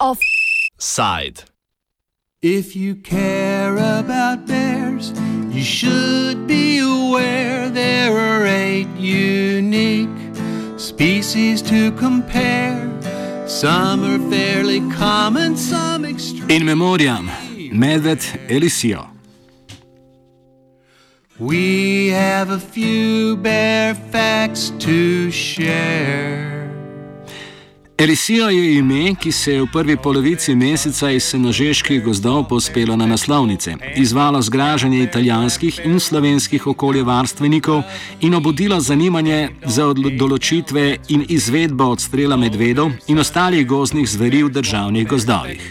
Offside. If you care about bears, you should be aware there are eight unique species to compare. Some are fairly common, some extreme. In memoriam, medved Elisio. We have a few bear facts to share. Elisija je ime, ki se je v prvi polovici meseca iz senožeških gozdov pospelo na naslovnice, izvalo zgražanje italijanskih in slovenskih okoljevarstvenikov in obudilo zanimanje za določitve in izvedbo odstrela medvedov in ostalih gozdnih zveri v državnih gozdovih.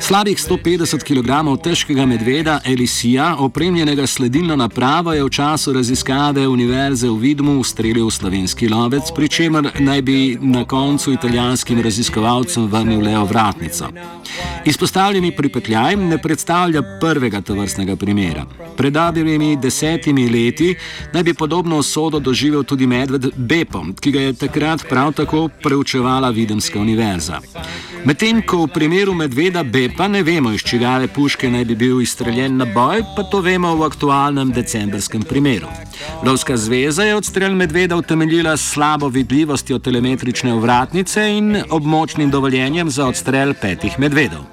Slabih 150 kg težkega medveda Elisija, opremljenega sledilno napravo, je v času raziskave Univerze v Vidmu ustrelil slovenski lovec, pri čemer naj bi na koncu italijanskim raziskovalcem vrnil le ovratnico. Izpostavljeni pripetljaj ne predstavlja prvega tovrstnega primera. Pred dobrimi desetimi leti naj bi podobno usodo doživel tudi medved Bepo, ki ga je takrat prav tako preučevala Videmska univerza. Medtem ko v primeru medveda Bepa ne vemo, iz čigave puške naj bi bil izstreljen na boj, pa to vemo v aktualnem decembrskem primeru. Lovska zveza je odstrel medveda utemeljila s slabo vidljivostjo telemetrične ovratnice in območnim dovoljenjem za odstrel petih medvedov.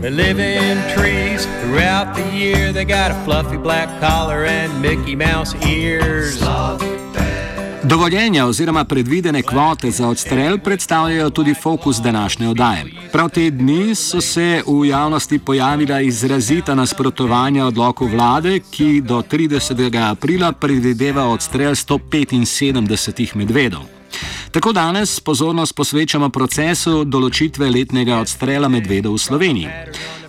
They live in trees throughout the year. They got a fluffy black collar and Mickey Mouse ears. Dovoljenja oziroma predvidene kvote za odstrel predstavljajo tudi fokus današnje oddaje. Prav te dni so se v javnosti pojavila izrazita nasprotovanja odloku vlade, ki do 30. aprila predvideva odstrel 175 medvedov. Tako danes pozornost posvečamo procesu določitve letnega odstrela medvedov v Sloveniji.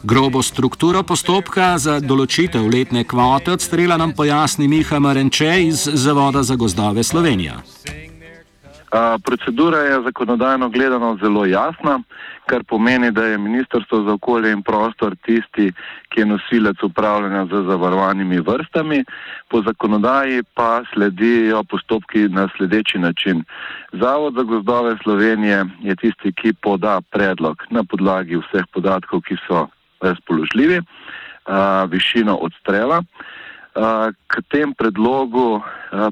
Grobo strukturo postopka za določitev letne kvote odstrela nam pojasni Miha Marenče iz Zavoda za gozdove Slovenija. Procedura je zakonodajno gledano zelo jasna kar pomeni, da je Ministrstvo za okolje in prostor tisti, ki je nosilec upravljanja z zavarovanimi vrstami, po zakonodaji pa sledijo postopki na sledeči način. Zavod za gozdove Slovenije je tisti, ki poda predlog na podlagi vseh podatkov, ki so razpoložljivi, višino odstrela. K tem predlogu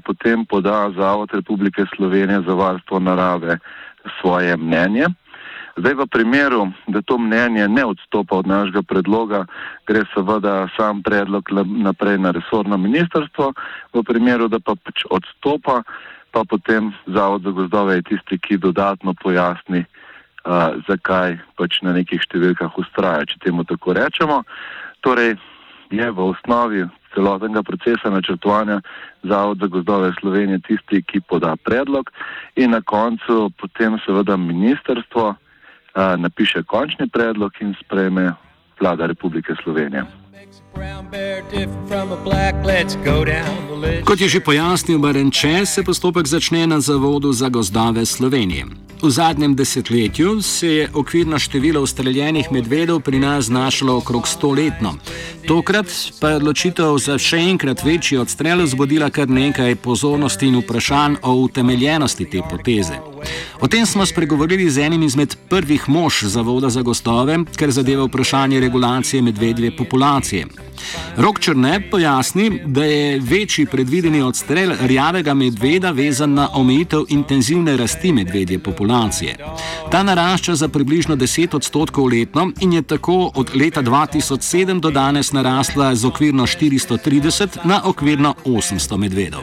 potem poda Zavod Republike Slovenije za varstvo narave svoje mnenje. Zdaj v primeru, da to mnenje ne odstopa od našega predloga, gre seveda sam predlog naprej na resorno ministrstvo, v primeru, da pa pač odstopa, pa potem Zavod za gozdove je tisti, ki dodatno pojasni, uh, zakaj pač na nekih številkah ustraja, če temu tako rečemo. Torej je v osnovi celotnega procesa načrtovanja Zavod za gozdove Slovenije tisti, ki poda predlog in na koncu potem seveda ministrstvo, napiše končni predlog in sprejme vlada Republike Slovenije. Kot je že pojasnil Barenče, se postopek začne na Zavodu za gozdove Slovenije. V zadnjem desetletju se je okvirno število ustreljenih medvedov pri nas znašlo okrog 100 letno. Tokrat pa je odločitev za še enkrat večji odstrel zbudila kar nekaj pozornosti in vprašanj o utemeljenosti te poteze. O tem smo spregovorili z enim izmed prvih mož Zavoda za gostove, ker zadeva vprašanje regulacije medvedje populacije. Rok Črne pojasni, da je večji predvideni odstrel rjavega medveda vezan na omejitev intenzivne rasti medvedje populacije. Ta narašča za približno 10 odstotkov letno in je tako od leta 2007 do danes narasla z okvirno 430 na okvirno 800 medvedov.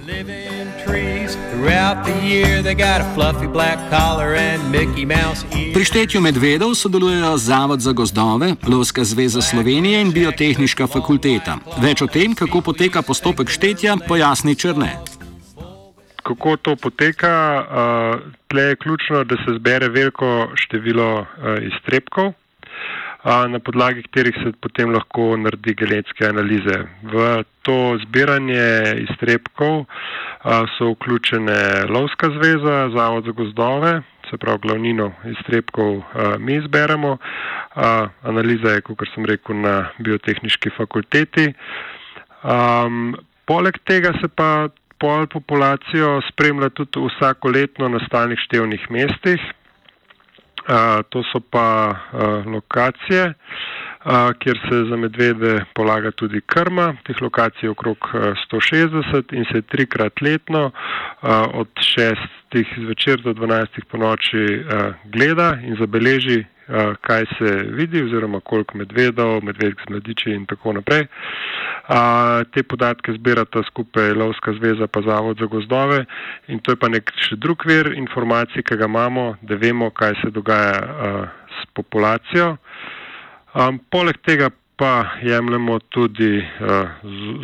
Pri štetju medvedov sodelujejo Zavod za gozdove, Lovska zveza Slovenije in Biotehnička fakulteta. Več o tem, kako poteka postopek štetja, pojasni Črne. Kako to poteka? Tle je ključno, da se zbere veliko število iztrebkov, na podlagi katerih se potem lahko naredi genetske analize. V to zbiranje iztrebkov so vključene Lovska zveza, Zavod za gozdove, se pravi glavnino iztrebkov mi izberemo, analiza je, kot sem rekel, na biotehnički fakulteti. Poleg tega se pa pol populacijo spremlja tudi vsako letno na stalnih števnih mestih. To so pa lokacije, kjer se za medvede polaga tudi krma. Teh lokacij je okrog uh, 160 in se trikrat letno od 6 zvečer do 12 po noči gleda in zabeleži kaj se vidi oziroma koliko medvedov, medvedk z mladiči in tako naprej. Te podatke zbirata skupaj Lovska zveza pa Zavod za gozdove in to je pa nek še drug vir informacij, ki ga imamo, da vemo, kaj se dogaja s populacijo. Poleg tega pa jemljemo tudi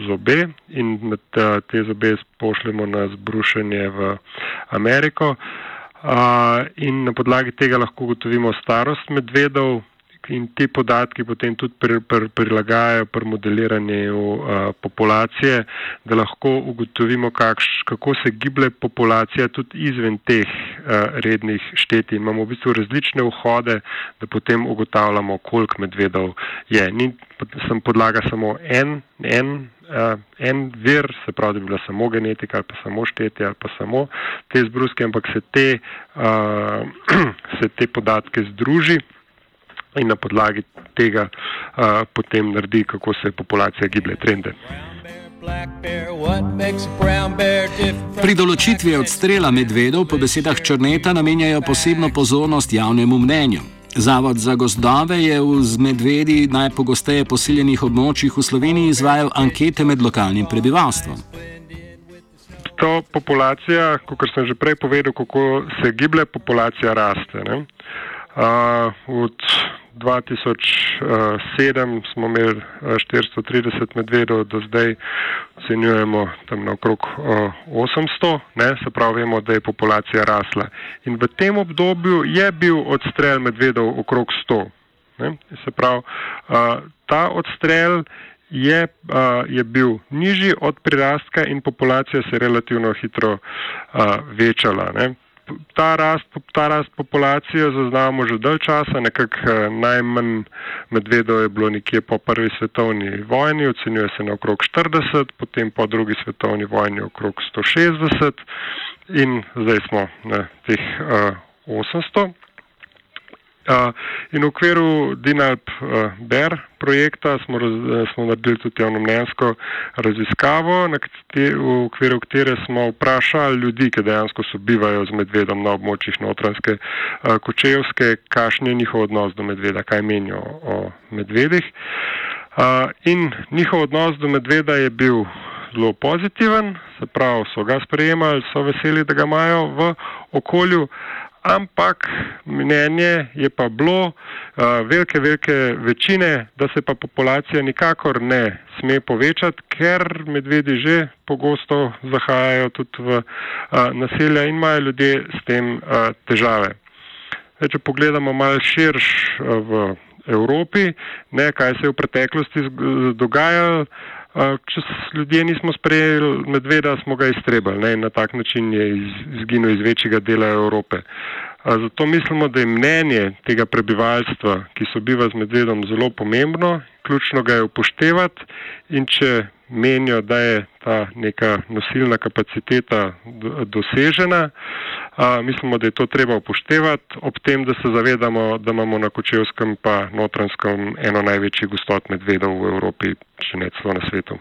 zobe in te zobe pošljemo na zbrušenje v Ameriko in na podlagi tega lahko ugotovimo starost medvedov in ti podatki potem tudi pri, pri, prilagajajo pri modeliranju uh, populacije, da lahko ugotovimo, kakš, kako se giblje populacija tudi izven teh uh, rednih šteti. Imamo v bistvu različne vhode, da potem ugotavljamo, koliko medvedov je. Ni sem podlaga samo en, en uh, en vir, se pravi, da bi bila samo genetika ali pa samo štetje ali pa samo te zbruske, ampak se te, uh, se te podatke združi in na podlagi tega uh, potem naredi, kako se populacija giblje trende. Pri določitvi odstrela medvedov po besedah Črneta namenjajo posebno pozornost javnemu mnenju. Zavod za gozdove je v medvedi najpogosteje poseljenih območjih v Sloveniji izvajal ankete med lokalnim prebivalstvom. To populacija, kot sem že prej povedal, kako se giblje, populacija raste. Uh, od 2007 smo imeli 430 medvedov, do zdaj ocenjujemo tam na okrog 800, ne, se pravi, vemo, da je populacija rasla. In v tem obdobju je bil odstrel medvedov okrog 100. Ne, se pravi, ta odstrel je, je bil nižji od prirastka in populacija se je relativno hitro večala. Ne ta rast, ta rast populacije zaznavamo že dalj časa, nekako eh, najmanj medvedov je bilo nekje po prvi svetovni vojni, ocenjuje se na okrog 40, potem po drugi svetovni vojni okrog 160 in zdaj smo na teh uh, eh, 800. In v okviru DINALP BER projekta smo, raz, smo naredili tudi javno mnenjsko raziskavo, v okviru katere smo vprašali ljudi, ki dejansko sobivajo z medvedom na območjih notranske kočevske, kakšen je njihov odnos do medveda, kaj menijo o medvedih. In njihov odnos do medveda je bil zelo pozitiven, se pravi, so ga sprejemali, so veseli, da ga imajo v okolju ampak mnenje je pa bilo uh, velike, velike večine, da se pa populacija nikakor ne sme povečati, ker medvedi že pogosto zahajajo tudi v uh, naselja in imajo ljudje s tem uh, težave. E, če pogledamo malo širš v Evropi, ne, kaj se je v preteklosti dogajalo, če ljudje nismo sprejeli medveda, smo ga iztrebali ne, in na tak način je izginil iz večjega dela Evrope. Zato mislimo, da je mnenje tega prebivalstva, ki sobiva z medvedom, zelo pomembno, ključno ga je upoštevati in če menijo, da je ta neka nosilna kapaciteta dosežena, mislimo, da je to treba upoštevati, ob tem, da se zavedamo, da imamo na Kočevskem pa notranskem eno največjih gostot medvedov v Evropi, če ne celo na svetu.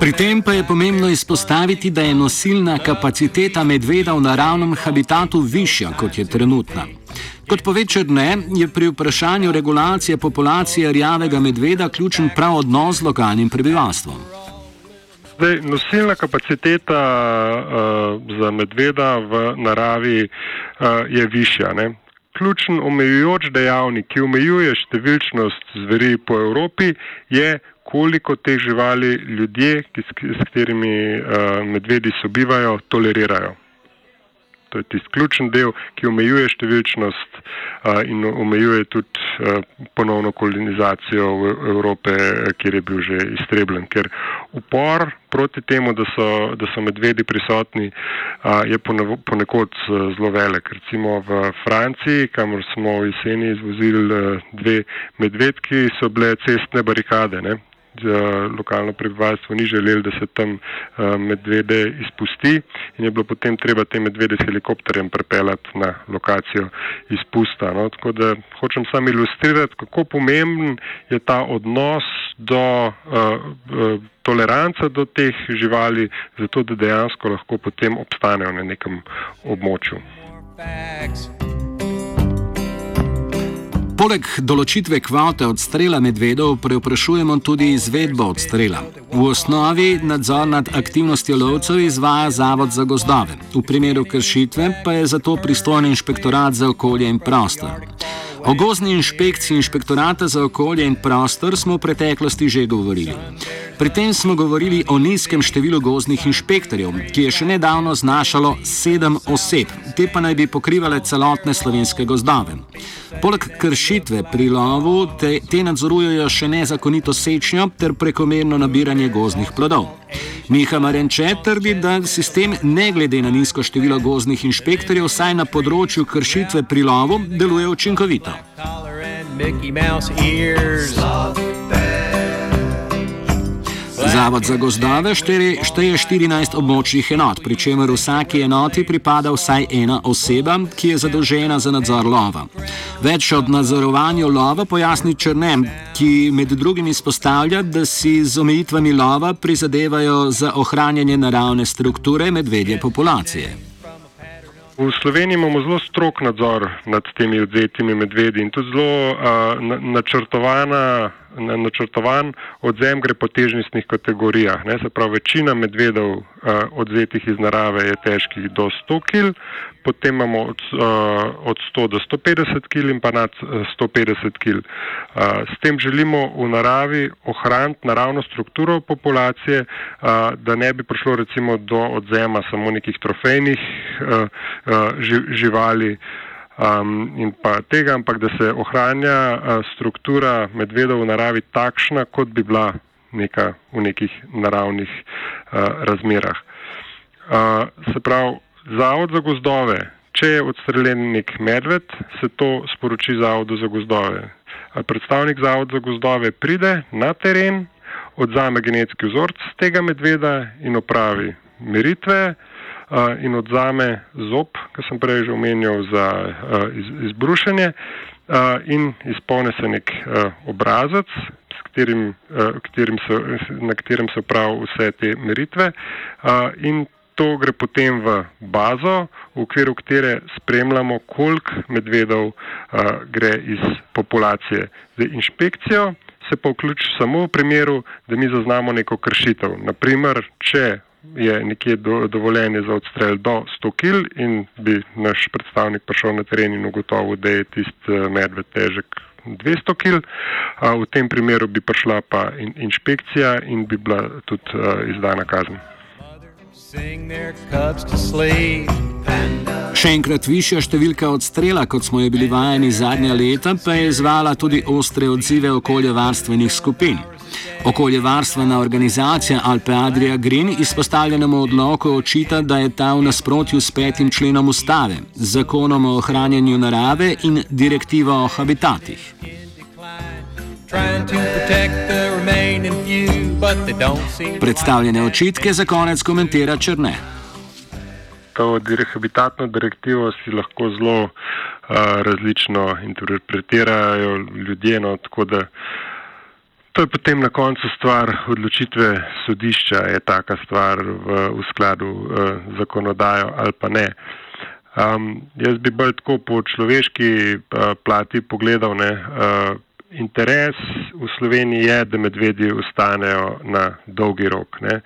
Pri tem pa je pomembno izpostaviti, da je nosilna kapaciteta medveda v naravnem habitatu višja, kot je trenutna. Kot pove Črne, je pri vprašanju regulacije populacije rjavega medveda ključen prav odnos z lokalnim prebivalstvom. Zdaj, nosilna kapaciteta uh, za medveda v naravi uh, je višja. Ne? Ključen omejujoč dejavnik, ki omejuje številčnost zveri po Evropi, je koliko teh živali ljudje, ki, s katerimi uh, medvedi sobivajo, tolerirajo. To je tisti ključen del, ki omejuje številčnost uh, in omejuje tudi uh, ponovno kolonizacijo Evrope, kjer je bil že iztrebljen. Ker upor proti temu, da so, da so medvedi prisotni, uh, je ponekod zelo velik. Recimo v Franciji, kamor smo v jeseni izvozili dve medvedki, so bile cestne barikade. Ne? Lokalno prebivalstvo ni želeli, da se tam uh, medvede izpusti in je bilo potem treba te medvede s helikopterjem prepeljati na lokacijo izpusta. No? Tako da hočem samo ilustrirati, kako pomemben je ta odnos do uh, uh, toleranca do teh živali, zato da dejansko lahko potem obstanejo na nekem območju. Facts. Poleg določitve kvote odstrela medvedov preoprašujemo tudi izvedbo odstrela. V osnovi nadzor nad aktivnostjo lovcev izvaja Zavod za gozdove, v primeru kršitve pa je zato pristojen inšpektorat za okolje in prostor. O gozni inšpekciji inšpektorata za okolje in prostor smo v preteklosti že govorili. Pri tem smo govorili o nizkem številu gozdnih inšpektorjev, ki je še nedavno znašalo sedem oseb, te pa naj bi pokrivale celotne slovenske gozdove. Poleg kršitve pri lovu te, te nadzorujejo še nezakonito sečnjo ter prekomerno nabiranje gozdnih plodov. Miha Marenče trdi, da sistem ne glede na nizko število gozdnih inšpektorjev, vsaj na področju kršitve pri lovu, deluje učinkovito. Zavod za gozdove šteje 14 območnih enot, pri čemer vsaki enoti pripada vsaj ena oseba, ki je zadolžena za nadzor lova. Več od nadzorovanja lova pojasni Črnem, ki med drugim izpostavlja, da si z omejitvami lova prizadevajo za ohranjanje naravne strukture medvedje populacije. V Sloveniji imamo zelo strok nadzor nad temi odzetimi medvedi in tudi zelo uh, načrtovana na načrtovan odzem gre po težnostnih kategorijah. Ne, se pravi, večina medvedov uh, odzetih iz narave je težkih do 100 kg, potem imamo od, uh, od 100 do 150 kg in pa nad 150 kg. Uh, s tem želimo v naravi ohraniti naravno strukturo populacije, uh, da ne bi prišlo recimo do odzema samo nekih trofejnih uh, uh, živali um, in pa tega, ampak da se ohranja uh, struktura medvedov v naravi takšna, kot bi bila neka v nekih naravnih uh, razmerah. Uh, se pravi, Zavod za gozdove, če je odstreljen nek medved, se to sporoči Zavodu za gozdove. Predstavnik Zavoda za gozdove pride na teren, odzame genetski vzorc tega medveda in opravi meritve, in odzame zob, ki sem prej že omenjal, za iz, izbrušenje in izpolne se nek obrazec, katerim, katerim so, na katerem se prav vse te meritve in to gre potem v bazo, v okviru katere spremljamo, koliko medvedov gre iz populacije. Zdaj, inšpekcijo se pa vključi samo v primeru, da mi zaznamo neko kršitev. Naprimer, če je nekje do, dovoljenje za odstrel do 100 kg in bi naš predstavnik prišel na teren in ugotovil, da je tisti eh, medved težek 200 kg. V tem primeru bi prišla pa in, inšpekcija in bi bila tudi uh, izdana kazen. Še enkrat višja številka odstrela, kot smo jo bili vajeni zadnja leta, pa je izvala tudi ostre odzive okoljevarstvenih skupin. Okoljevarstvena organizacija Alpe Adria Green izpostavljenemu odloku očita, da je ta v nasprotju s petim členom ustave, zakonom o ohranjanju narave in direktivo o habitatih. Predstavljene očitke za konec komentira Črne. To habitatno direktivo si lahko zelo uh, različno interpretirajo ljudje. No, To je potem na koncu stvar odločitve sodišča, je taka stvar v, v skladu uh, zakonodajo ali pa ne. Um, jaz bi bolj tako po človeški uh, plati pogledal, ne, uh, interes v Sloveniji je, da medvedi ostanejo na dolgi rok ne,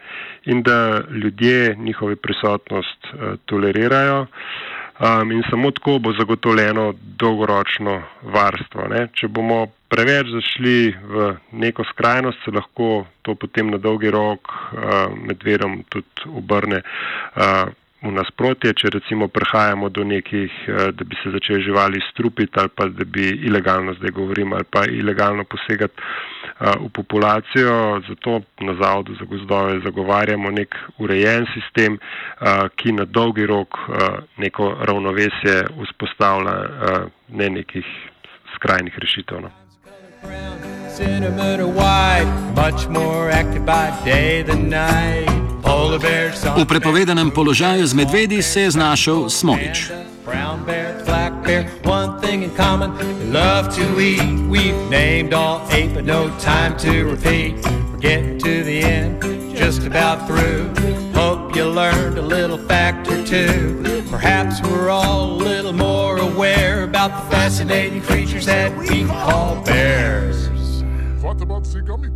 in da ljudje njihovo prisotnost uh, tolerirajo. Um, in samo tako bo zagotovljeno dolgoročno varstvo. Ne. Če bomo preveč zašli v neko skrajnost, se lahko to potem na dolgi rok uh, medvedom tudi obrne uh, v nasprotje, če recimo prihajamo do nekih, uh, da bi se začeli živali strupiti ali pa da bi ilegalno, zdaj govorim, ali pa ilegalno posegati v populacijo. Zato na Zavodu za gozdove zagovarjamo nek urejen sistem, ki na dolgi rok neko ravnovesje vzpostavlja, ne nekih skrajnih rešitev. No. v prepovedanem položaju z medvedi se je znašel Smolič. Bear, one thing in common, they love to eat. We've named all eight, but no time to repeat. We're getting to the end, just about through. Hope you learned a little fact or two. Perhaps we're all a little more aware about the fascinating creatures that we call bears. Thought about the gummy.